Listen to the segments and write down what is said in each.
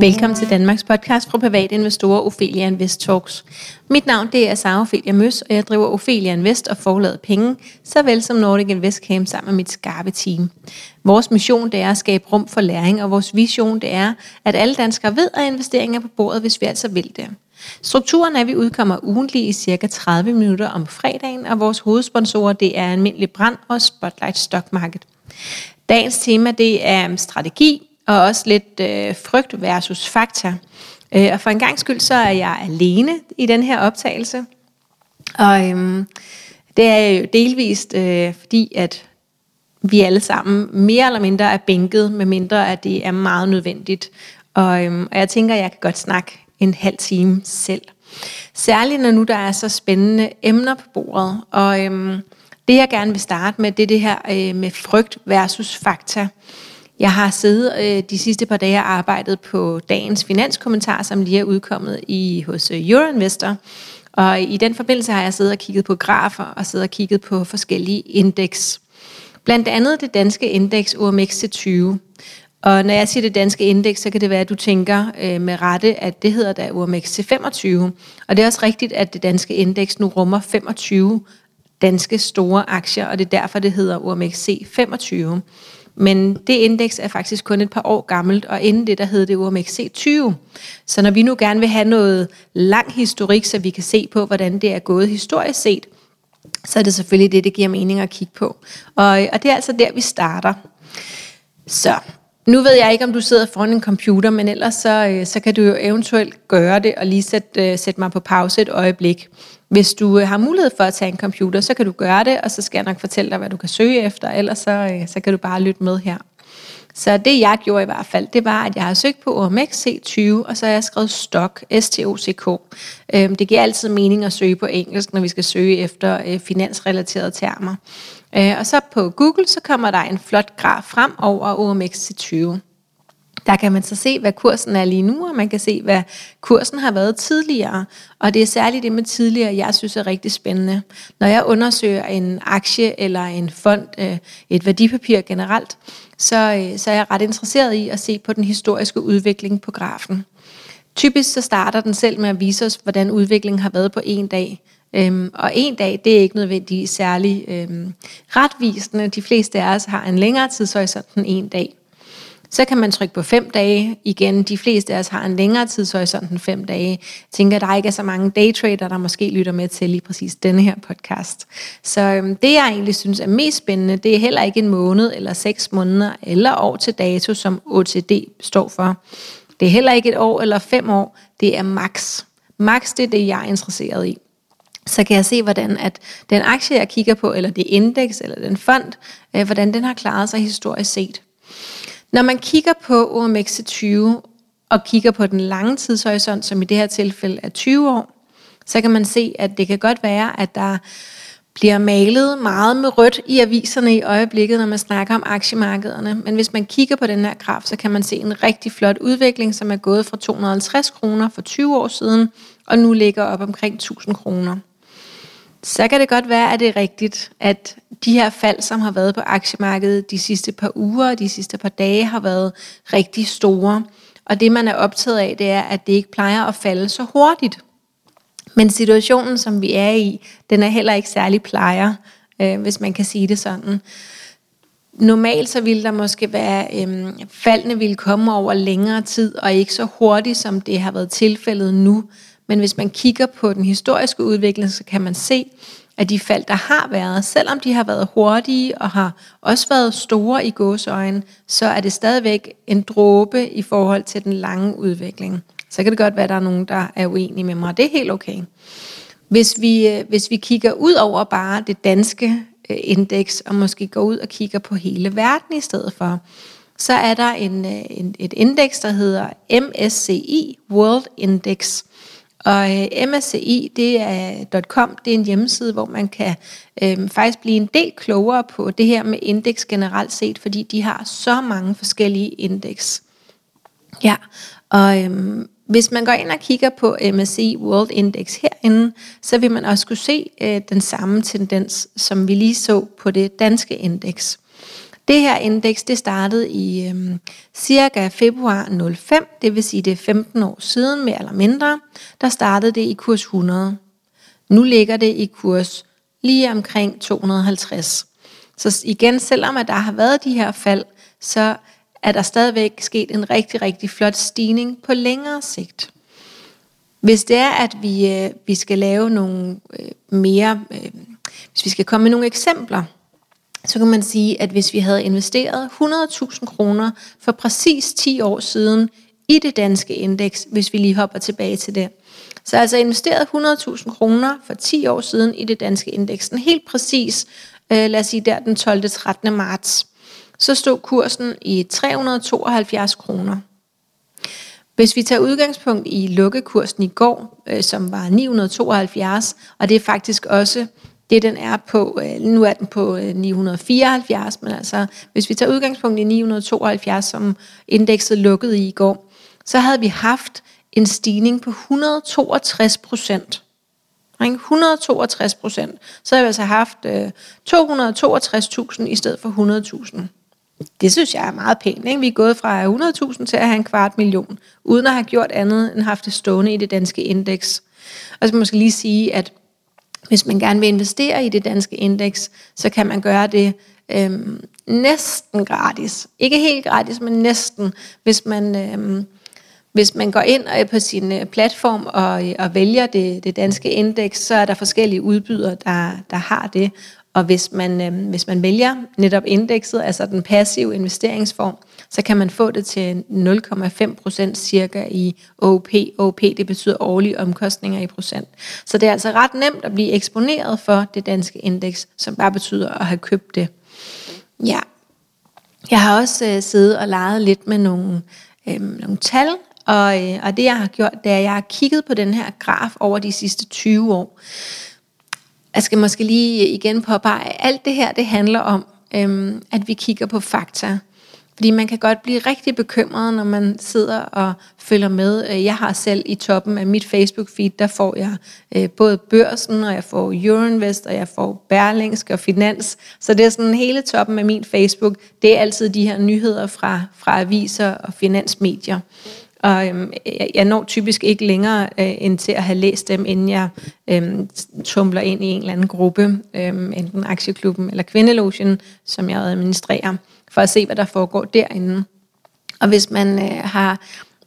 Velkommen til Danmarks podcast fra private investorer Ophelia Invest Talks. Mit navn det er Sara Ophelia Møs, og jeg driver Ophelia Invest og forlader penge, såvel som Nordic Invest Camp sammen med mit skarpe team. Vores mission det er at skabe rum for læring, og vores vision det er, at alle danskere ved, at investeringer er på bordet, hvis vi altså vil det. Strukturen er, at vi udkommer ugentlig i cirka 30 minutter om fredagen, og vores hovedsponsorer det er Almindelig Brand og Spotlight Stock Market. Dagens tema det er strategi, og også lidt øh, frygt versus fakta. Øh, og for en gang skyld, så er jeg alene i den her optagelse. Og øhm, det er jo delvist øh, fordi, at vi alle sammen mere eller mindre er bænket, med mindre at det er meget nødvendigt. Og, øhm, og jeg tænker, at jeg kan godt snakke en halv time selv. Særligt når nu der er så spændende emner på bordet. Og øhm, det jeg gerne vil starte med, det er det her øh, med frygt versus fakta. Jeg har siddet øh, de sidste par dage og arbejdet på dagens finanskommentar, som lige er udkommet i hos øh, Euroinvestor. Og i den forbindelse har jeg siddet og kigget på grafer og siddet og kigget på forskellige indeks. Blandt andet det danske indeks OMXC20. Og når jeg siger det danske indeks, så kan det være, at du tænker øh, med rette, at det hedder da OMXC25. Og det er også rigtigt, at det danske indeks nu rummer 25 danske store aktier, og det er derfor, det hedder OMXC25. Men det indeks er faktisk kun et par år gammelt, og inden det, der hed det OMXC20. Så når vi nu gerne vil have noget lang historik, så vi kan se på, hvordan det er gået historisk set, så er det selvfølgelig det, det giver mening at kigge på. Og, og det er altså der, vi starter. Så nu ved jeg ikke, om du sidder foran en computer, men ellers så, øh, så kan du jo eventuelt gøre det og lige sætte, øh, sætte mig på pause et øjeblik. Hvis du øh, har mulighed for at tage en computer, så kan du gøre det, og så skal jeg nok fortælle dig, hvad du kan søge efter, ellers så, så kan du bare lytte med her. Så det jeg gjorde i hvert fald, det var, at jeg har søgt på OMX C20, og så har jeg skrevet STOCK, S-T-O-C-K. Øhm, det giver altid mening at søge på engelsk, når vi skal søge efter finansrelaterede termer. Øh, og så på Google, så kommer der en flot graf frem over OMX 20. Der kan man så se, hvad kursen er lige nu, og man kan se, hvad kursen har været tidligere. Og det er særligt det med tidligere, jeg synes er rigtig spændende. Når jeg undersøger en aktie eller en fond, øh, et værdipapir generelt, så, øh, så er jeg ret interesseret i at se på den historiske udvikling på grafen. Typisk så starter den selv med at vise os, hvordan udviklingen har været på en dag. Øhm, og en dag, det er ikke nødvendigvis særlig øhm, retvisende. De fleste af os har en længere tidshorisont end en dag. Så kan man trykke på fem dage. Igen, de fleste af os har en længere tidshorisont end fem dage. Jeg tænker, at der ikke er så mange daytrader, der måske lytter med til lige præcis denne her podcast. Så øhm, det, jeg egentlig synes er mest spændende, det er heller ikke en måned, eller seks måneder, eller år til dato, som OTD står for. Det er heller ikke et år eller fem år. Det er max. Max, det er det, jeg er interesseret i så kan jeg se, hvordan at den aktie, jeg kigger på, eller det indeks, eller den fond, øh, hvordan den har klaret sig historisk set. Når man kigger på OMX20 og kigger på den lange tidshorisont, som i det her tilfælde er 20 år, så kan man se, at det kan godt være, at der bliver malet meget med rødt i aviserne i øjeblikket, når man snakker om aktiemarkederne. Men hvis man kigger på den her graf, så kan man se en rigtig flot udvikling, som er gået fra 250 kroner for 20 år siden, og nu ligger op omkring 1000 kroner så kan det godt være, at det er rigtigt, at de her fald, som har været på aktiemarkedet de sidste par uger og de sidste par dage, har været rigtig store. Og det, man er optaget af, det er, at det ikke plejer at falde så hurtigt. Men situationen, som vi er i, den er heller ikke særlig plejer, øh, hvis man kan sige det sådan. Normalt så ville der måske være, øh, faldene ville komme over længere tid, og ikke så hurtigt, som det har været tilfældet nu. Men hvis man kigger på den historiske udvikling, så kan man se, at de fald, der har været, selvom de har været hurtige og har også været store i gåsøjne, så er det stadigvæk en dråbe i forhold til den lange udvikling. Så kan det godt være, at der er nogen, der er uenige med mig, det er helt okay. Hvis vi, øh, hvis vi kigger ud over bare det danske øh, indeks, og måske går ud og kigger på hele verden i stedet for, så er der en, øh, en, et indeks, der hedder MSCI World Index, og øh, msci.com, det er øh, det er en hjemmeside, hvor man kan øh, faktisk blive en del klogere på det her med indeks generelt set, fordi de har så mange forskellige indeks. Ja, og øh, hvis man går ind og kigger på MSCI World Index herinde, så vil man også kunne se øh, den samme tendens, som vi lige så på det danske indeks. Det her indeks, det startede i øhm, cirka februar 05, det vil sige det er 15 år siden, mere eller mindre, der startede det i kurs 100. Nu ligger det i kurs lige omkring 250. Så igen, selvom at der har været de her fald, så er der stadigvæk sket en rigtig, rigtig flot stigning på længere sigt. Hvis det er, at vi, øh, vi skal lave nogle øh, mere, øh, hvis vi skal komme med nogle eksempler, så kan man sige, at hvis vi havde investeret 100.000 kroner for præcis 10 år siden i det danske indeks, hvis vi lige hopper tilbage til det. Så altså investeret 100.000 kroner for 10 år siden i det danske indeks. Den helt præcis, øh, lad os sige der den 12. 13. marts. Så stod kursen i 372 kroner. Hvis vi tager udgangspunkt i lukkekursen i går, øh, som var 972, og det er faktisk også det, den er på, øh, nu er den på øh, 974, men altså, hvis vi tager udgangspunkt i 972, som indekset lukkede i i går, så havde vi haft en stigning på 162 procent. 162 procent. Så havde vi altså haft øh, 262.000 i stedet for 100.000. Det synes jeg er meget pænt. Ikke? Vi er gået fra 100.000 til at have en kvart million, uden at have gjort andet end haft det stående i det danske indeks. Og så måske lige sige, at hvis man gerne vil investere i det danske indeks, så kan man gøre det øhm, næsten gratis. Ikke helt gratis, men næsten, hvis man... Øhm, hvis man går ind og på sin øh, platform og, øh, og vælger det, det danske indeks, så er der forskellige udbydere, der, der har det. Og hvis man, øh, hvis man vælger netop indekset, altså den passive investeringsform, så kan man få det til 0,5 procent cirka i OP. OP det betyder årlige omkostninger i procent. Så det er altså ret nemt at blive eksponeret for det danske indeks, som bare betyder at have købt det. Ja, jeg har også øh, siddet og leget lidt med nogle, øh, nogle tal, og, øh, og det jeg har gjort, det er, at jeg har kigget på den her graf over de sidste 20 år. Jeg skal måske lige igen påpege, at alt det her, det handler om, øhm, at vi kigger på fakta. Fordi man kan godt blive rigtig bekymret, når man sidder og følger med. Øh, jeg har selv i toppen af mit Facebook-feed, der får jeg øh, både børsen, og jeg får Euroinvest, og jeg får Berlingsk og Finans. Så det er sådan hele toppen af min Facebook. Det er altid de her nyheder fra, fra aviser og finansmedier. Og øhm, jeg, når typisk ikke længere øh, end til at have læst dem, inden jeg øhm, tumler ind i en eller anden gruppe, øhm, enten Aktieklubben eller Kvindelogen, som jeg administrerer, for at se, hvad der foregår derinde. Og hvis man øh, har,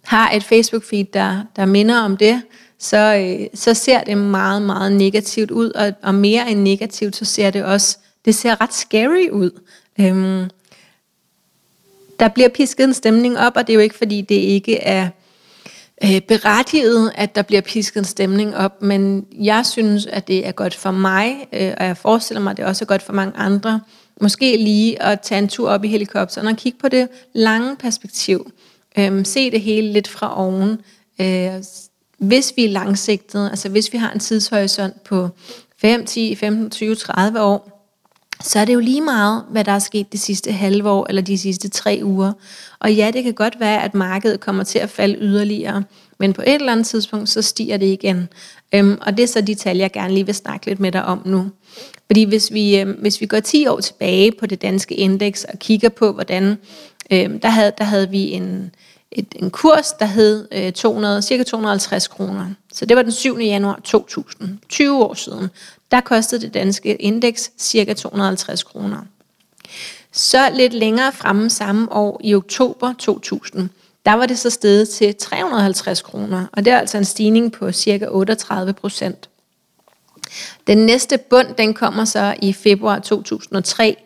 har et Facebook-feed, der, der minder om det, så, øh, så ser det meget, meget negativt ud, og, og mere end negativt, så ser det også, det ser ret scary ud. Øhm, der bliver pisket en stemning op, og det er jo ikke, fordi det ikke er øh, berettiget, at der bliver pisket en stemning op, men jeg synes, at det er godt for mig, øh, og jeg forestiller mig, at det også er godt for mange andre, måske lige at tage en tur op i helikopteren og kigge på det lange perspektiv. Øhm, se det hele lidt fra oven. Øh, hvis vi er langsigtede, altså hvis vi har en tidshorisont på 5, 10, 15, 20, 30 år, så er det jo lige meget, hvad der er sket de sidste halve år eller de sidste tre uger. Og ja, det kan godt være, at markedet kommer til at falde yderligere, men på et eller andet tidspunkt, så stiger det igen. Øhm, og det er så de tal, jeg gerne lige vil snakke lidt med dig om nu. Fordi hvis vi, øhm, hvis vi går 10 år tilbage på det danske indeks og kigger på, hvordan øhm, der, havde, der havde vi en, et, en kurs, der hed øh, 200, cirka 250 kroner. Så det var den 7. januar 2000, 20 år siden der kostede det danske indeks cirka 250 kroner. Så lidt længere fremme samme år, i oktober 2000, der var det så steget til 350 kroner, og det er altså en stigning på ca. 38 procent. Den næste bund, den kommer så i februar 2003.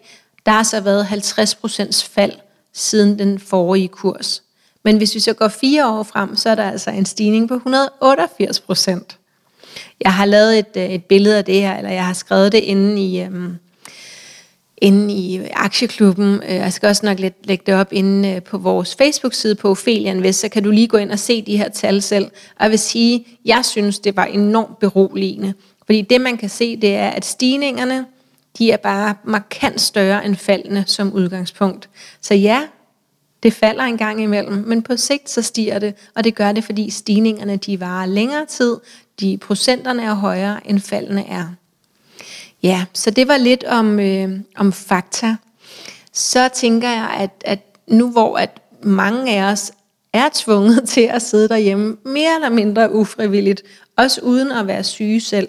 Der har så været 50 procents fald siden den forrige kurs. Men hvis vi så går fire år frem, så er der altså en stigning på 188 procent. Jeg har lavet et, øh, et billede af det her, eller jeg har skrevet det inde i, øhm, inde i aktieklubben. Øh, jeg skal også nok lægge, lægge det op inde øh, på vores Facebook-side på Ophelia Invest, så kan du lige gå ind og se de her tal selv. Og jeg vil sige, jeg synes, det var enormt beroligende. Fordi det, man kan se, det er, at stigningerne, de er bare markant større end faldene som udgangspunkt. Så ja, det falder en gang imellem, men på sigt så stiger det, og det gør det, fordi stigningerne de varer længere tid, de procenterne er højere, end faldene er. Ja, så det var lidt om, øh, om fakta. så tænker jeg, at, at nu hvor at mange af os er tvunget til at sidde derhjemme mere eller mindre ufrivilligt, også uden at være syge selv,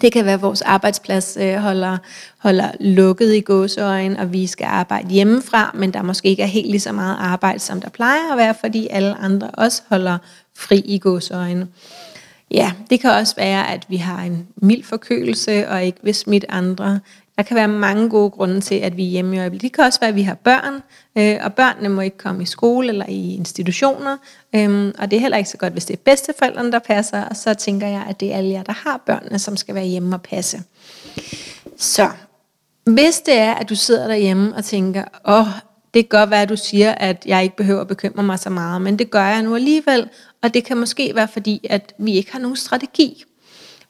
det kan være, at vores arbejdsplads øh, holder, holder lukket i gåseøjen, og vi skal arbejde hjemmefra, men der måske ikke er helt lige så meget arbejde, som der plejer at være, fordi alle andre også holder fri i gåseøjne. Ja, det kan også være, at vi har en mild forkølelse og ikke vil smitte andre. Der kan være mange gode grunde til, at vi er hjemme i øjeblikket. Det kan også være, at vi har børn, øh, og børnene må ikke komme i skole eller i institutioner. Øhm, og det er heller ikke så godt, hvis det er bedsteforældrene, der passer. Og så tænker jeg, at det er alle jer, der har børnene, som skal være hjemme og passe. Så hvis det er, at du sidder derhjemme og tænker, åh, oh, det kan godt være, at du siger, at jeg ikke behøver at bekymre mig så meget, men det gør jeg nu alligevel, og det kan måske være fordi, at vi ikke har nogen strategi.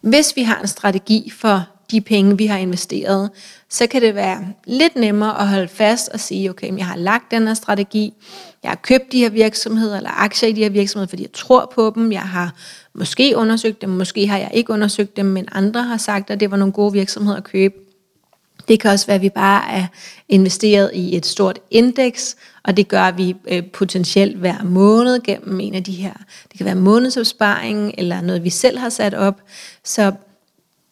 Hvis vi har en strategi for de penge, vi har investeret, så kan det være lidt nemmere at holde fast og sige, okay, jeg har lagt den her strategi, jeg har købt de her virksomheder eller aktier i de her virksomheder, fordi jeg tror på dem, jeg har måske undersøgt dem, måske har jeg ikke undersøgt dem, men andre har sagt, at det var nogle gode virksomheder at købe. Det kan også være, at vi bare er investeret i et stort indeks, og det gør vi øh, potentielt hver måned gennem en af de her. Det kan være månedsopsparing eller noget, vi selv har sat op. Så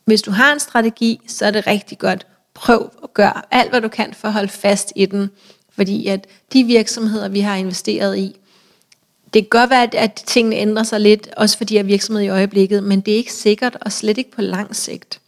hvis du har en strategi, så er det rigtig godt. Prøv at gøre alt, hvad du kan for at holde fast i den. Fordi at de virksomheder, vi har investeret i, det kan godt være, at tingene ændrer sig lidt, også fordi jeg er virksomhed i øjeblikket, men det er ikke sikkert, og slet ikke på lang sigt.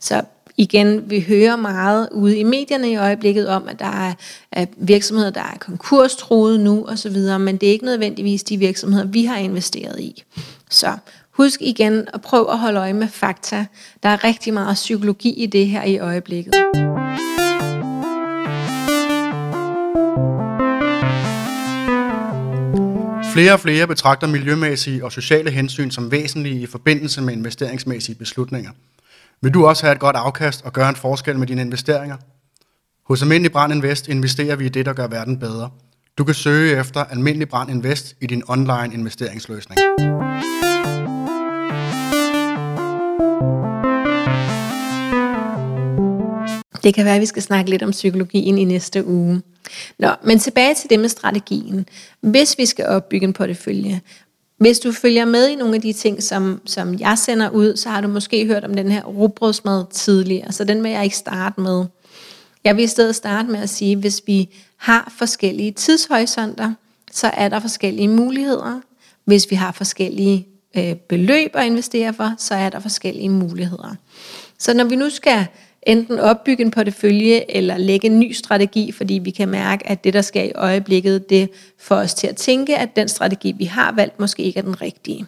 Så igen, vi hører meget ude i medierne i øjeblikket om, at der er virksomheder, der er konkurstruede nu osv., men det er ikke nødvendigvis de virksomheder, vi har investeret i. Så husk igen at prøve at holde øje med fakta. Der er rigtig meget psykologi i det her i øjeblikket. Flere og flere betragter miljømæssige og sociale hensyn som væsentlige i forbindelse med investeringsmæssige beslutninger. Vil du også have et godt afkast og gøre en forskel med dine investeringer? Hos Almindelig Brand Invest investerer vi i det, der gør verden bedre. Du kan søge efter Almindelig Brand Invest i din online investeringsløsning. Det kan være, at vi skal snakke lidt om psykologien i næste uge. Nå, men tilbage til det med strategien. Hvis vi skal opbygge en portefølje, hvis du følger med i nogle af de ting, som, som jeg sender ud, så har du måske hørt om den her rugbrødsmad tidligere, så den vil jeg ikke starte med. Jeg vil i stedet starte med at sige, at hvis vi har forskellige tidshorisonter, så er der forskellige muligheder. Hvis vi har forskellige øh, beløb at investere for, så er der forskellige muligheder. Så når vi nu skal enten opbygge en portefølje eller lægge en ny strategi, fordi vi kan mærke, at det, der sker i øjeblikket, det får os til at tænke, at den strategi, vi har valgt, måske ikke er den rigtige.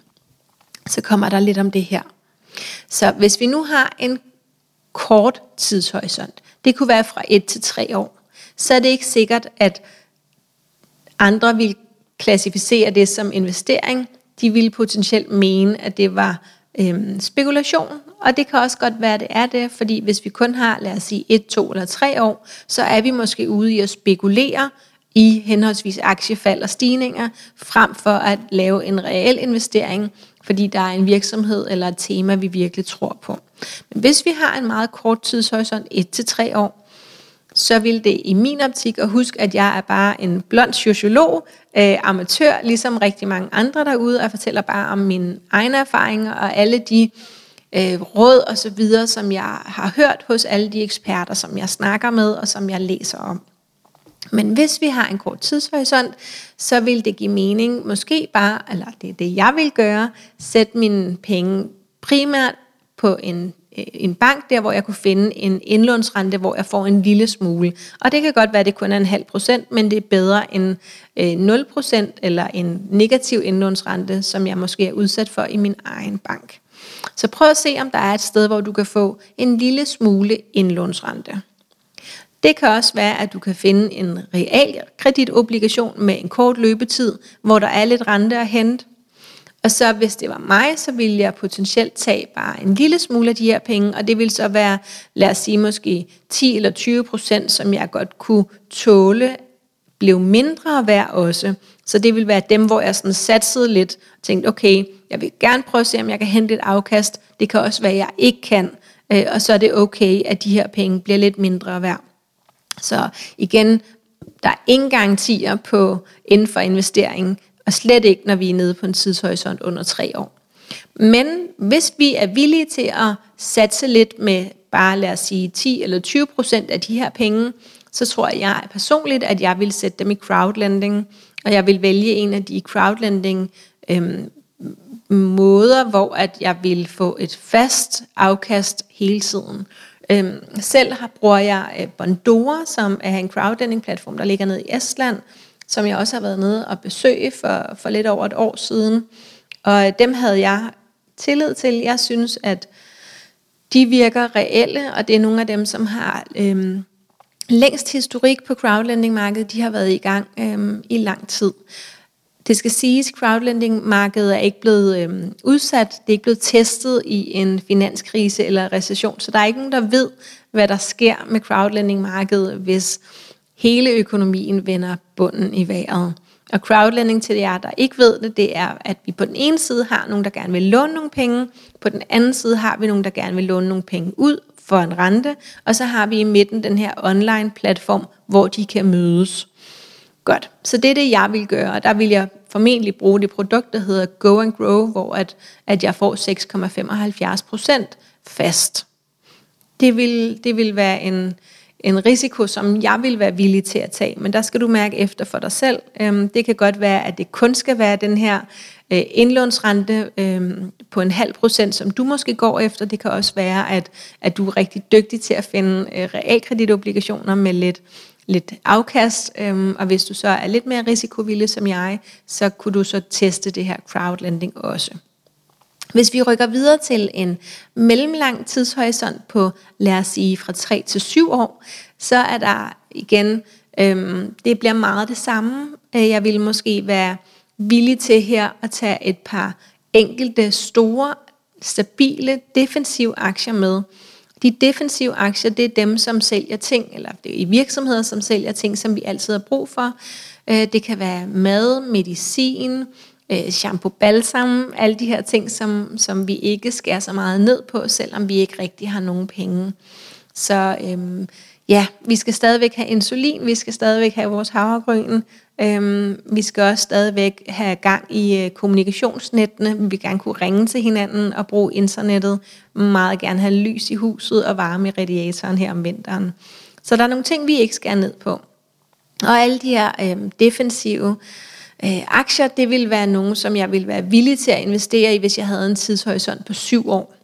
Så kommer der lidt om det her. Så hvis vi nu har en kort tidshorisont, det kunne være fra 1 til 3 år, så er det ikke sikkert, at andre vil klassificere det som investering. De vil potentielt mene, at det var øhm, spekulation, og det kan også godt være, at det er det, fordi hvis vi kun har, lad os sige, et, to eller tre år, så er vi måske ude i at spekulere i henholdsvis aktiefald og stigninger, frem for at lave en reel investering, fordi der er en virksomhed eller et tema, vi virkelig tror på. Men hvis vi har en meget kort tidshorisont, et til tre år, så vil det i min optik, og husk, at jeg er bare en blond sociolog, øh, amatør, ligesom rigtig mange andre derude, og jeg fortæller bare om mine egne erfaringer og alle de øh, råd og så videre, som jeg har hørt hos alle de eksperter, som jeg snakker med og som jeg læser om. Men hvis vi har en kort tidshorisont, så vil det give mening, måske bare, eller det er det, jeg vil gøre, sætte mine penge primært på en Øh, en bank der, hvor jeg kunne finde en indlånsrente, hvor jeg får en lille smule. Og det kan godt være, at det kun er en halv procent, men det er bedre end øh, 0 procent eller en negativ indlånsrente, som jeg måske er udsat for i min egen bank. Så prøv at se, om der er et sted, hvor du kan få en lille smule indlånsrente. Det kan også være, at du kan finde en realkreditobligation med en kort løbetid, hvor der er lidt rente at hente. Og så hvis det var mig, så ville jeg potentielt tage bare en lille smule af de her penge, og det ville så være, lad os sige måske 10 eller 20 procent, som jeg godt kunne tåle, blev mindre værd også. Så det vil være dem, hvor jeg sådan satsede lidt og tænkte, okay, jeg vil gerne prøve at se, om jeg kan hente et afkast. Det kan også være, at jeg ikke kan. Øh, og så er det okay, at de her penge bliver lidt mindre værd. Så igen, der er ingen garantier på inden for investeringen, og slet ikke, når vi er nede på en tidshorisont under tre år. Men hvis vi er villige til at satse lidt med bare lad os sige 10 eller 20 procent af de her penge, så tror jeg personligt, at jeg vil sætte dem i crowdlending, og jeg vil vælge en af de crowdlending øhm, måder, hvor at jeg vil få et fast afkast hele tiden. Øhm, selv har, bruger jeg øh, Bondora, som er en crowdlending-platform, der ligger nede i Estland, som jeg også har været nede og besøge for, for lidt over et år siden. Og øh, dem havde jeg tillid til. Jeg synes, at de virker reelle, og det er nogle af dem, som har øhm, længst historik på crowdlending-markedet. De har været i gang øhm, i lang tid. Det skal siges, at crowdlending-markedet er ikke blevet øhm, udsat, det er ikke blevet testet i en finanskrise eller recession, så der er ikke nogen, der ved, hvad der sker med crowdlending-markedet, hvis hele økonomien vender bunden i vejret. Og crowdlending til jer, der ikke ved det, det er, at vi på den ene side har nogen, der gerne vil låne nogle penge, på den anden side har vi nogen, der gerne vil låne nogle penge ud for en rente, og så har vi i midten den her online platform, hvor de kan mødes. Godt, så det er det, jeg vil gøre, og der vil jeg formentlig bruge det produkt, der hedder Go and Grow, hvor at, at jeg får 6,75% fast. Det vil, det vil være en, en risiko, som jeg vil være villig til at tage, men der skal du mærke efter for dig selv. Øhm, det kan godt være, at det kun skal være den her øh, indlånsrente øhm, på en halv procent, som du måske går efter. Det kan også være, at, at du er rigtig dygtig til at finde øh, realkreditobligationer med lidt, lidt afkast, øhm, og hvis du så er lidt mere risikovillig som jeg, så kunne du så teste det her crowdlending også. Hvis vi rykker videre til en mellemlang tidshorisont på, lad os sige, fra 3 til 7 år, så er der igen, øhm, det bliver meget det samme. Øh, jeg vil måske være villig til her at tage et par enkelte store, stabile, defensive aktier med. De defensive aktier, det er dem, som sælger ting, eller det er i virksomheder, som sælger ting, som vi altid har brug for. Øh, det kan være mad, medicin, øh, shampoo, balsam, alle de her ting, som, som vi ikke skærer så meget ned på, selvom vi ikke rigtig har nogen penge. Så øhm, ja, vi skal stadigvæk have insulin, vi skal stadigvæk have vores havregryn, øhm, vi skal også stadigvæk have gang i øh, kommunikationsnettene, vi vil gerne kunne ringe til hinanden og bruge internettet, meget gerne have lys i huset og varme i radiatoren her om vinteren. Så der er nogle ting, vi ikke skal ned på. Og alle de her øhm, defensive Øh, aktier, det vil være nogen, som jeg vil være villig til at investere i, hvis jeg havde en tidshorisont på syv år.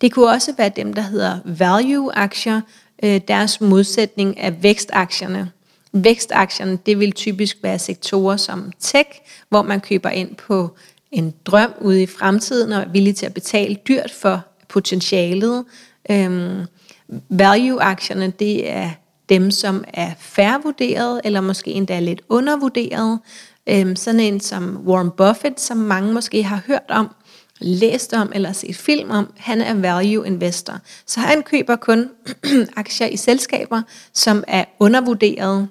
Det kunne også være dem, der hedder value-aktier, øh, deres modsætning af vækstaktierne. Vækstaktierne, det vil typisk være sektorer som tech, hvor man køber ind på en drøm ude i fremtiden og er villig til at betale dyrt for potentialet. Øhm, value-aktierne, det er dem, som er færrevurderet, eller måske endda lidt undervurderet. Øhm, sådan en som Warren Buffett, som mange måske har hørt om, læst om eller set film om, han er value investor. Så han køber kun aktier i selskaber, som er undervurderet.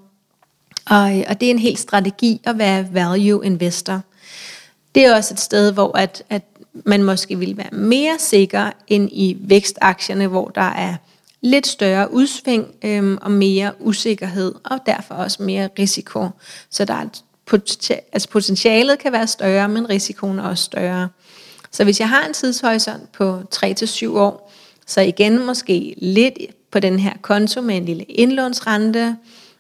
Og, og det er en helt strategi at være value investor. Det er også et sted, hvor at, at man måske vil være mere sikker end i vækstaktierne, hvor der er lidt større udsving øhm, og mere usikkerhed, og derfor også mere risiko. Så der er et altså potentialet kan være større, men risikoen er også større. Så hvis jeg har en tidshorisont på 3-7 år, så igen måske lidt på den her konto med en lille indlånsrente,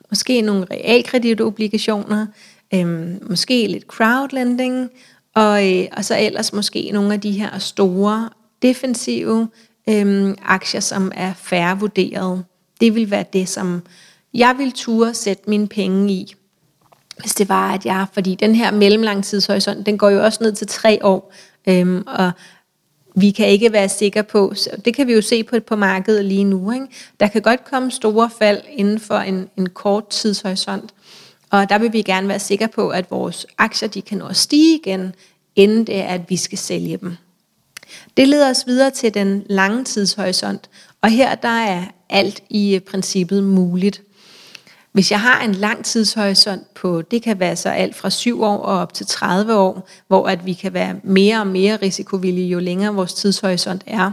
måske nogle realkreditobligationer, øhm, måske lidt crowdlending, og, øh, og så ellers måske nogle af de her store defensive øhm, aktier, som er færre vurderet. Det vil være det, som jeg vil ture sætte mine penge i hvis det var, at jeg, fordi den her mellemlangtidshorisont, den går jo også ned til tre år, øhm, og vi kan ikke være sikre på, så det kan vi jo se på, på markedet lige nu, ikke? der kan godt komme store fald inden for en, en kort tidshorisont, og der vil vi gerne være sikre på, at vores aktier de kan nå at stige igen, inden det er, at vi skal sælge dem. Det leder os videre til den lange tidshorisont, og her der er alt i princippet muligt. Hvis jeg har en lang tidshorisont på, det kan være så alt fra 7 år og op til 30 år, hvor at vi kan være mere og mere risikovillige, jo længere vores tidshorisont er.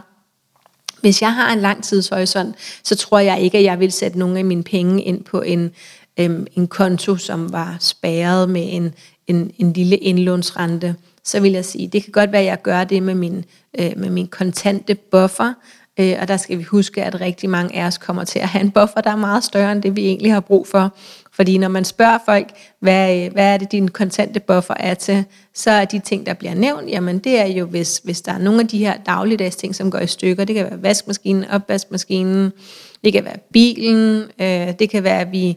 Hvis jeg har en lang tidshorisont, så tror jeg ikke, at jeg vil sætte nogle af mine penge ind på en, øhm, en konto, som var spærret med en, en, en lille indlånsrente. Så vil jeg sige, det kan godt være, at jeg gør det med min, øh, med min kontante buffer, øh, og der skal vi huske, at rigtig mange af os kommer til at have en buffer, der er meget større end det, vi egentlig har brug for. Fordi når man spørger folk, hvad, øh, hvad er det, din kontante buffer er til, så er de ting, der bliver nævnt, jamen det er jo, hvis, hvis der er nogle af de her dagligdags ting, som går i stykker. Det kan være vaskemaskinen, opvaskemaskinen, det kan være bilen, øh, det kan være, at vi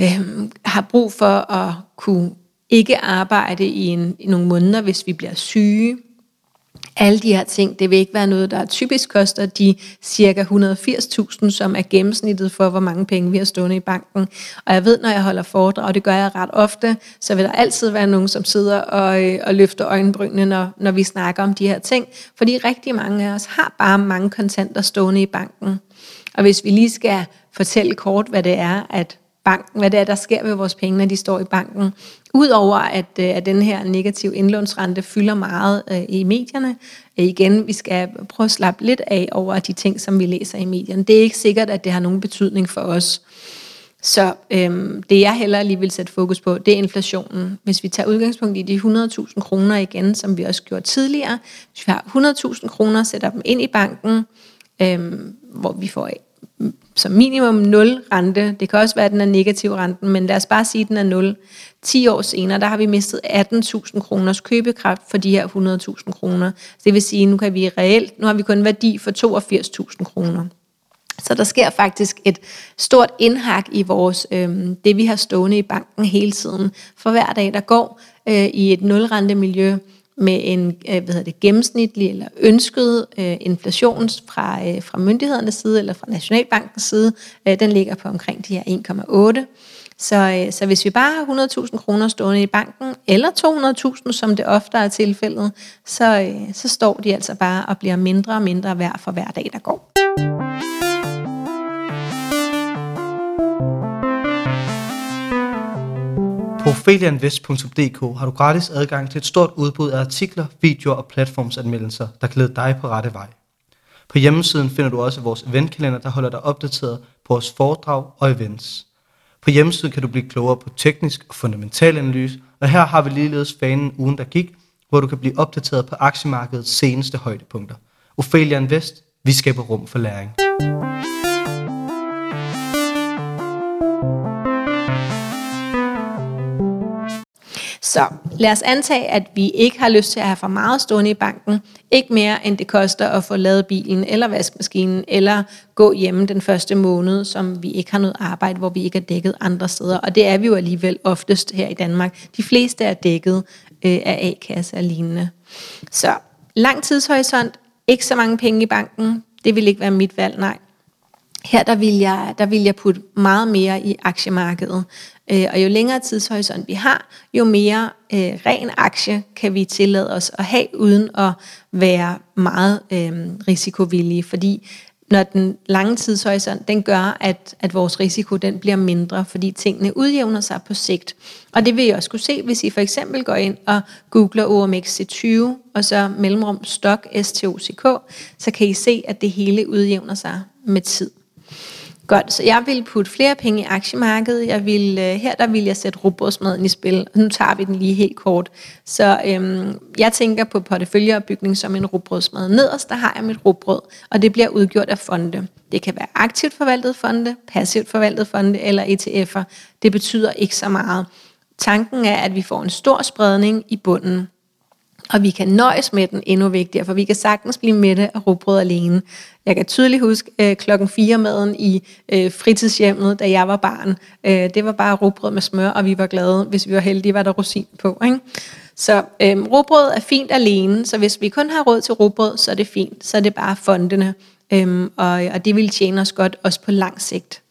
øh, har brug for at kunne ikke arbejde i, en, i nogle måneder, hvis vi bliver syge. Alle de her ting, det vil ikke være noget, der typisk koster de cirka 180.000, som er gennemsnittet for, hvor mange penge vi har stående i banken. Og jeg ved, når jeg holder foredrag, og det gør jeg ret ofte, så vil der altid være nogen, som sidder og, øh, og løfter øjenbrynene, når, når vi snakker om de her ting. Fordi rigtig mange af os har bare mange kontanter stående i banken. Og hvis vi lige skal fortælle kort, hvad det er, at banken, hvad det er, der sker med vores penge, når de står i banken. Udover at, øh, at den her negative indlånsrente fylder meget øh, i medierne. Øh, igen, vi skal prøve at slappe lidt af over de ting, som vi læser i medierne. Det er ikke sikkert, at det har nogen betydning for os. Så øhm, det jeg heller lige vil sætte fokus på, det er inflationen. Hvis vi tager udgangspunkt i de 100.000 kroner igen, som vi også gjorde tidligere. Hvis vi har 100.000 kroner, sætter dem ind i banken, øhm, hvor vi får som minimum 0 rente. Det kan også være, at den er negativ renten, men lad os bare sige, at den er 0. 10 år senere, der har vi mistet 18.000 kroners købekraft for de her 100.000 kroner. Det vil sige, nu kan vi reelt, nu har vi kun værdi for 82.000 kroner. Så der sker faktisk et stort indhak i vores, øh, det vi har stående i banken hele tiden. For hver dag, der går øh, i et nulrentemiljø, med en øh, hvad hedder det, gennemsnitlig eller ønsket øh, inflation fra, øh, fra myndighedernes side eller fra Nationalbankens side, øh, den ligger på omkring de her 1,8. Så, øh, så hvis vi bare har 100.000 kroner stående i banken, eller 200.000, som det ofte er tilfældet, så, øh, så står de altså bare og bliver mindre og mindre værd for hver dag, der går. På har du gratis adgang til et stort udbud af artikler, videoer og platformsanmeldelser, der kan lede dig på rette vej. På hjemmesiden finder du også vores eventkalender, der holder dig opdateret på vores foredrag og events. På hjemmesiden kan du blive klogere på teknisk og fundamental analyse, og her har vi ligeledes fanen ugen, der gik, hvor du kan blive opdateret på aktiemarkedets seneste højdepunkter. Ophelia Invest, vi skaber rum for læring. Så lad os antage, at vi ikke har lyst til at have for meget stående i banken. Ikke mere, end det koster at få lavet bilen eller vaskemaskinen, eller gå hjemme den første måned, som vi ikke har noget arbejde, hvor vi ikke er dækket andre steder. Og det er vi jo alligevel oftest her i Danmark. De fleste er dækket øh, af A-kasse og lignende. Så lang tidshorisont, ikke så mange penge i banken, det vil ikke være mit valg, nej. Her der vil, jeg, der vil jeg putte meget mere i aktiemarkedet. Øh, og jo længere tidshorisont vi har, jo mere øh, ren aktie kan vi tillade os at have, uden at være meget øh, risikovillige. Fordi når den lange tidshorisont, den gør, at, at vores risiko den bliver mindre, fordi tingene udjævner sig på sigt. Og det vil I også kunne se, hvis I for eksempel går ind og googler OMXC20, og så mellemrum stok STOCK, så kan I se, at det hele udjævner sig med tid. Godt, så jeg vil putte flere penge i aktiemarkedet. Jeg vil, øh, her der vil jeg sætte robotsmaden i spil. Nu tager vi den lige helt kort. Så øhm, jeg tænker på porteføljeopbygning som en robrødsmad. Nederst der har jeg mit robrød, og det bliver udgjort af fonde. Det kan være aktivt forvaltet fonde, passivt forvaltet fonde eller ETF'er. Det betyder ikke så meget. Tanken er, at vi får en stor spredning i bunden og vi kan nøjes med den endnu vigtigere, for vi kan sagtens blive mætte af råbrød alene. Jeg kan tydeligt huske øh, klokken 4 maden i øh, fritidshjemmet, da jeg var barn. Øh, det var bare råbrød med smør, og vi var glade. Hvis vi var heldige, var der rosin på. Ikke? Så øh, råbrød er fint alene, så hvis vi kun har råd til råbrød, så er det fint. Så er det bare fondene, øh, og, og det vil tjene os godt også på lang sigt.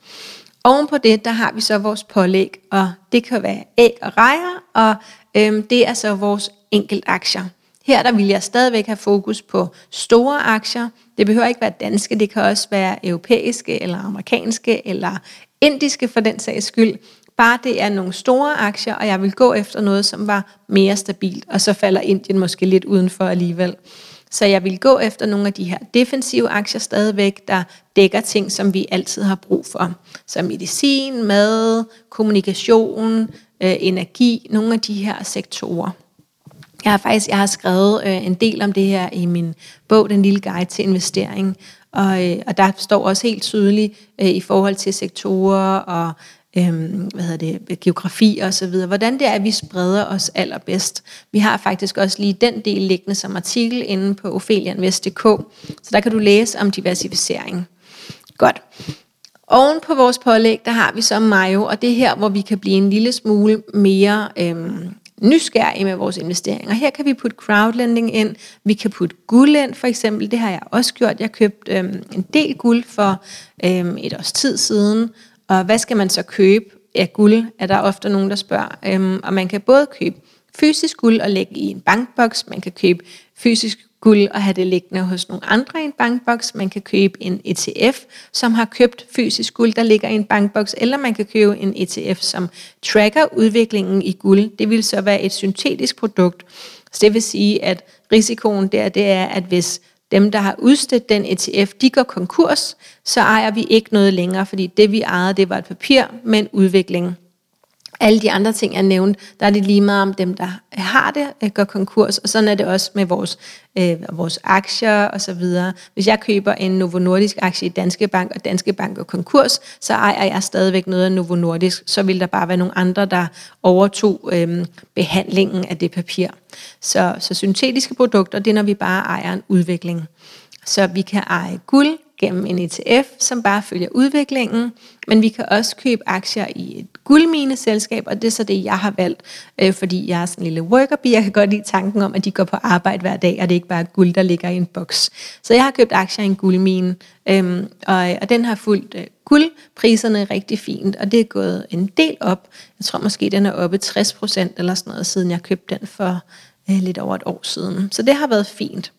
Oven på det, der har vi så vores pålæg, og det kan være æg og rejer, og øhm, det er så vores enkelt aktier. Her der vil jeg stadigvæk have fokus på store aktier. Det behøver ikke være danske, det kan også være europæiske, eller amerikanske, eller indiske for den sags skyld. Bare det er nogle store aktier, og jeg vil gå efter noget, som var mere stabilt, og så falder Indien måske lidt udenfor alligevel. Så jeg vil gå efter nogle af de her defensive aktier stadigvæk, der dækker ting, som vi altid har brug for. Som medicin, mad, kommunikation, øh, energi, nogle af de her sektorer. Jeg har faktisk jeg har skrevet øh, en del om det her i min bog, Den lille guide til investering. Og, øh, og der står også helt tydeligt øh, i forhold til sektorer og øhm, hvad hedder det, geografi og så videre, hvordan det er, at vi spreder os allerbedst. Vi har faktisk også lige den del liggende som artikel inde på ofelianvest.dk, så der kan du læse om diversificering. Godt. Oven på vores pålæg, der har vi så Mayo, og det er her, hvor vi kan blive en lille smule mere øhm, nysgerrige med vores investeringer. Her kan vi putte crowdlending ind, vi kan putte guld ind for eksempel, det har jeg også gjort. Jeg købte øhm, en del guld for øhm, et års tid siden, og hvad skal man så købe af guld, er der ofte nogen, der spørger. Øhm, og man kan både købe fysisk guld og lægge i en bankboks, man kan købe fysisk guld og have det liggende hos nogle andre i en bankboks. Man kan købe en ETF, som har købt fysisk guld, der ligger i en bankboks, eller man kan købe en ETF, som tracker udviklingen i guld. Det vil så være et syntetisk produkt. Så det vil sige, at risikoen der, det er, at hvis dem, der har udstedt den ETF, de går konkurs, så ejer vi ikke noget længere, fordi det vi ejede, det var et papir med en udvikling. Alle de andre ting, jeg nævnte, der er det lige meget om dem, der har det, øh, går konkurs, og sådan er det også med vores, øh, vores aktier og så videre. Hvis jeg køber en Novo Nordisk aktie i Danske Bank, og Danske Bank går konkurs, så ejer jeg stadigvæk noget af Novo Nordisk, så vil der bare være nogle andre, der overtog øh, behandlingen af det papir. Så, så syntetiske produkter, det er, når vi bare ejer en udvikling. Så vi kan eje guld, gennem en ETF, som bare følger udviklingen, men vi kan også købe aktier i et guldmineselskab, og det er så det, jeg har valgt, øh, fordi jeg er sådan en lille worker Jeg kan godt lide tanken om, at de går på arbejde hver dag, og det er ikke bare guld, der ligger i en boks. Så jeg har købt aktier i en guldmine, øh, og, og den har fulgt øh, guldpriserne rigtig fint, og det er gået en del op. Jeg tror måske, den er oppe 60 procent eller sådan noget, siden jeg købte den for øh, lidt over et år siden. Så det har været fint.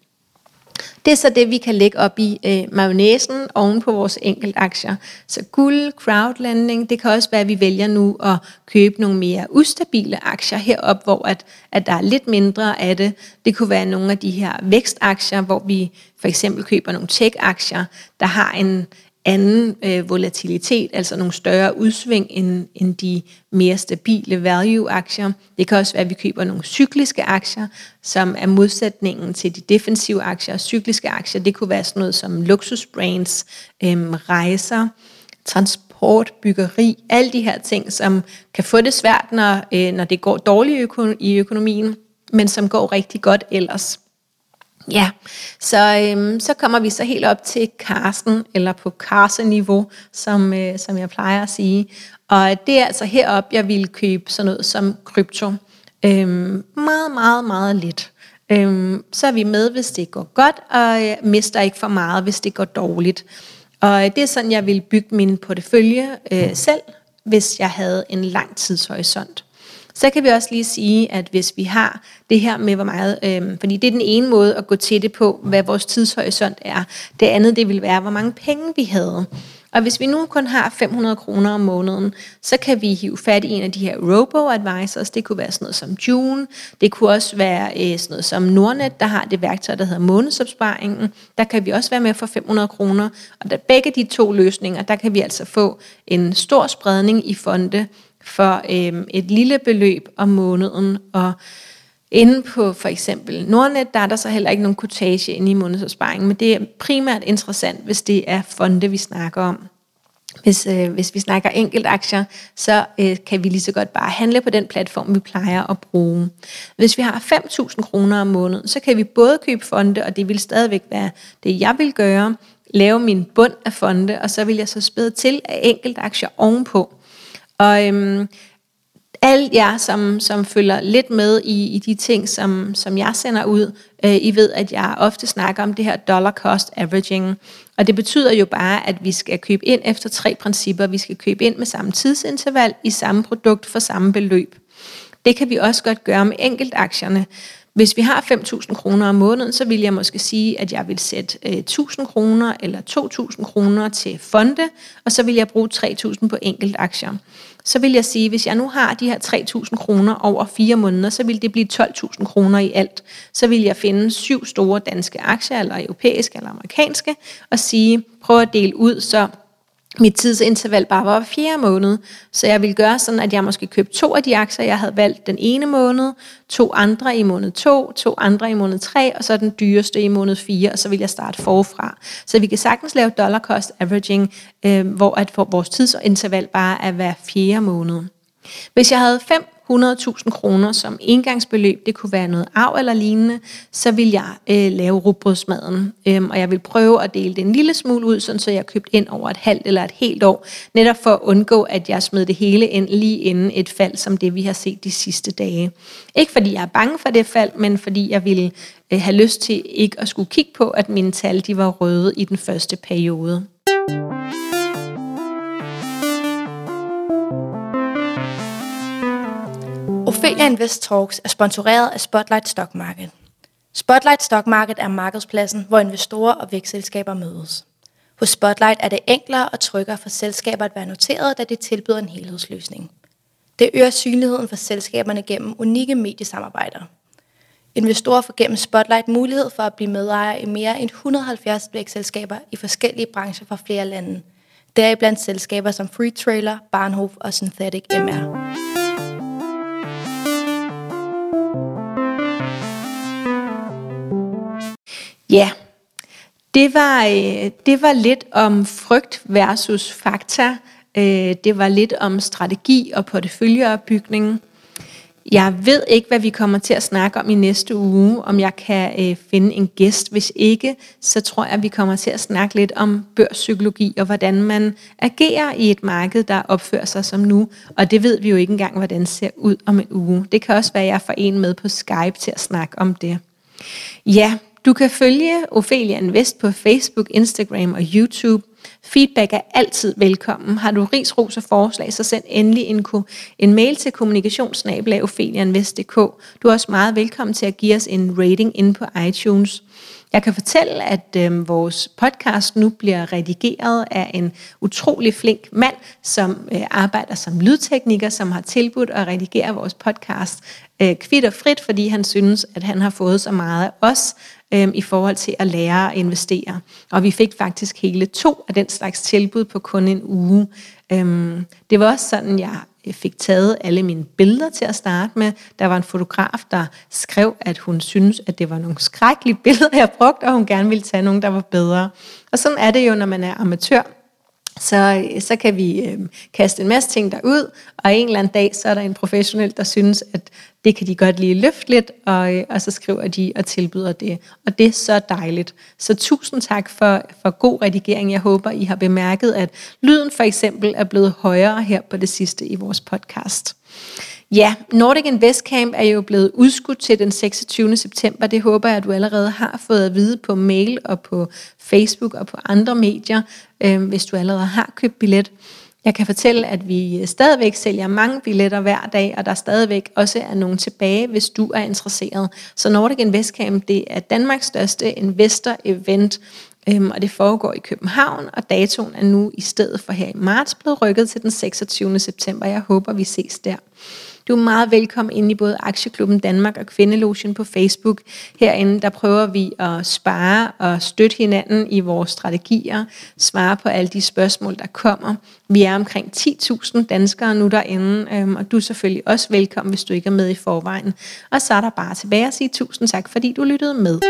Det er så det, vi kan lægge op i øh, mayonnaisen oven på vores enkeltaktier. Så guld, crowdlending, det kan også være, at vi vælger nu at købe nogle mere ustabile aktier herop, hvor at, at der er lidt mindre af det. Det kunne være nogle af de her vækstaktier, hvor vi for eksempel køber nogle tech-aktier, der har en, anden øh, volatilitet, altså nogle større udsving end, end de mere stabile value-aktier. Det kan også være, at vi køber nogle cykliske aktier, som er modsætningen til de defensive aktier. Cykliske aktier, det kunne være sådan noget som luksusbrands, øh, rejser, transport, byggeri, alle de her ting, som kan få det svært, når, øh, når det går dårligt i økonomien, men som går rigtig godt ellers. Ja, så, øhm, så kommer vi så helt op til Carsten, eller på karseniveau, som, øh, som jeg plejer at sige. Og det er altså herop, jeg vil købe sådan noget som krypto. Øhm, meget, meget, meget lidt. Øhm, så er vi med, hvis det går godt, og jeg mister ikke for meget, hvis det går dårligt. Og det er sådan, jeg vil bygge min portefølje øh, selv, hvis jeg havde en lang tidshorisont. Så kan vi også lige sige, at hvis vi har det her med, hvor meget, øh, fordi det er den ene måde at gå til det på, hvad vores tidshorisont er. Det andet, det vil være, hvor mange penge vi havde. Og hvis vi nu kun har 500 kroner om måneden, så kan vi hive fat i en af de her robo-advisors. Det kunne være sådan noget som June. Det kunne også være øh, sådan noget som Nordnet, der har det værktøj, der hedder månedsopsparingen. Der kan vi også være med for 500 kroner. Og der begge de to løsninger, der kan vi altså få en stor spredning i fonde for øh, et lille beløb om måneden, og Inde på for eksempel Nordnet, der er der så heller ikke nogen kortage inde i månedsopsparingen, men det er primært interessant, hvis det er fonde, vi snakker om. Hvis, øh, hvis vi snakker enkelt aktier, så øh, kan vi lige så godt bare handle på den platform, vi plejer at bruge. Hvis vi har 5.000 kroner om måneden, så kan vi både købe fonde, og det vil stadigvæk være det, jeg vil gøre, lave min bund af fonde, og så vil jeg så spæde til af enkelt aktier ovenpå. Og øhm, alle jer, som, som følger lidt med i, i de ting, som, som jeg sender ud, øh, I ved, at jeg ofte snakker om det her dollar cost averaging. Og det betyder jo bare, at vi skal købe ind efter tre principper. Vi skal købe ind med samme tidsinterval i samme produkt for samme beløb. Det kan vi også godt gøre med enkeltaktierne. Hvis vi har 5.000 kroner om måneden, så vil jeg måske sige, at jeg vil sætte øh, 1.000 kroner eller 2.000 kroner til fonde, og så vil jeg bruge 3.000 på enkeltaktier. aktier. Så vil jeg sige, hvis jeg nu har de her 3.000 kroner over fire måneder, så vil det blive 12.000 kroner i alt. Så vil jeg finde syv store danske aktier, eller europæiske eller amerikanske, og sige, prøv at dele ud, så mit tidsinterval bare var fjerde måned. Så jeg ville gøre sådan, at jeg måske købte to af de aktier, jeg havde valgt den ene måned, to andre i måned to, to andre i måned tre, og så den dyreste i måned fire, og så vil jeg starte forfra. Så vi kan sagtens lave dollar cost averaging, øh, hvor at vores tidsinterval bare er hver fjerde måned. Hvis jeg havde fem 100.000 kroner som engangsbeløb, det kunne være noget arv eller lignende, så vil jeg øh, lave rugbrødsmaden. Øhm, og jeg vil prøve at dele det en lille smule ud, sådan så jeg købt ind over et halvt eller et helt år, netop for at undgå, at jeg smed det hele ind lige inden et fald, som det vi har set de sidste dage. Ikke fordi jeg er bange for det fald, men fordi jeg ville øh, have lyst til ikke at skulle kigge på, at mine tal de var røde i den første periode. Ophelia Invest Talks er sponsoreret af Spotlight Stock Market. Spotlight Stock Market er markedspladsen, hvor investorer og vækstselskaber mødes. Hos Spotlight er det enklere og tryggere for selskaber at være noteret, da det tilbyder en helhedsløsning. Det øger synligheden for selskaberne gennem unikke mediesamarbejder. Investorer får gennem Spotlight mulighed for at blive medejer i mere end 170 vækstselskaber i forskellige brancher fra flere lande. Deriblandt selskaber som Free Trailer, Barnhof og Synthetic MR. Ja, det var, øh, det var lidt om frygt versus fakta. Øh, det var lidt om strategi og porteføljeopbygning. Jeg ved ikke, hvad vi kommer til at snakke om i næste uge, om jeg kan øh, finde en gæst. Hvis ikke, så tror jeg, at vi kommer til at snakke lidt om børspsykologi og hvordan man agerer i et marked, der opfører sig som nu. Og det ved vi jo ikke engang, hvordan det ser ud om en uge. Det kan også være, at jeg får en med på Skype til at snakke om det. Ja, du kan følge Ophelia Invest på Facebook, Instagram og YouTube. Feedback er altid velkommen. Har du ris, ros og forslag, så send endelig en, en mail til kommunikationsnabelag.opheliainvest.dk. Du er også meget velkommen til at give os en rating inde på iTunes. Jeg kan fortælle, at øh, vores podcast nu bliver redigeret af en utrolig flink mand, som øh, arbejder som lydtekniker, som har tilbudt at redigere vores podcast øh, kvitt og frit, fordi han synes, at han har fået så meget af os øh, i forhold til at lære at investere. Og vi fik faktisk hele to af den slags tilbud på kun en uge. Øh, det var også sådan, jeg fik taget alle mine billeder til at starte med. Der var en fotograf, der skrev, at hun synes, at det var nogle skrækkelige billeder, jeg brugte, og hun gerne ville tage nogle, der var bedre. Og sådan er det jo, når man er amatør så, så kan vi øh, kaste en masse ting derud, og en eller anden dag, så er der en professionel, der synes, at det kan de godt lige løfte lidt, og, øh, og så skriver de og tilbyder det. Og det er så dejligt. Så tusind tak for, for god redigering. Jeg håber, I har bemærket, at lyden for eksempel er blevet højere her på det sidste i vores podcast. Ja, Nordic Invest Camp er jo blevet udskudt til den 26. september. Det håber jeg, at du allerede har fået at vide på mail og på Facebook og på andre medier, øh, hvis du allerede har købt billet. Jeg kan fortælle, at vi stadigvæk sælger mange billetter hver dag, og der stadigvæk også er nogen tilbage, hvis du er interesseret. Så Nordic Invest Camp, det er Danmarks største investor-event, Øhm, og det foregår i København, og datoen er nu i stedet for her i marts blevet rykket til den 26. september. Jeg håber, vi ses der. Du er meget velkommen ind i både Aktieklubben Danmark og Kvindelogen på Facebook. Herinde der prøver vi at spare og støtte hinanden i vores strategier, svare på alle de spørgsmål, der kommer. Vi er omkring 10.000 danskere nu derinde, øhm, og du er selvfølgelig også velkommen, hvis du ikke er med i forvejen. Og så er der bare tilbage at sige tusind tak, fordi du lyttede med.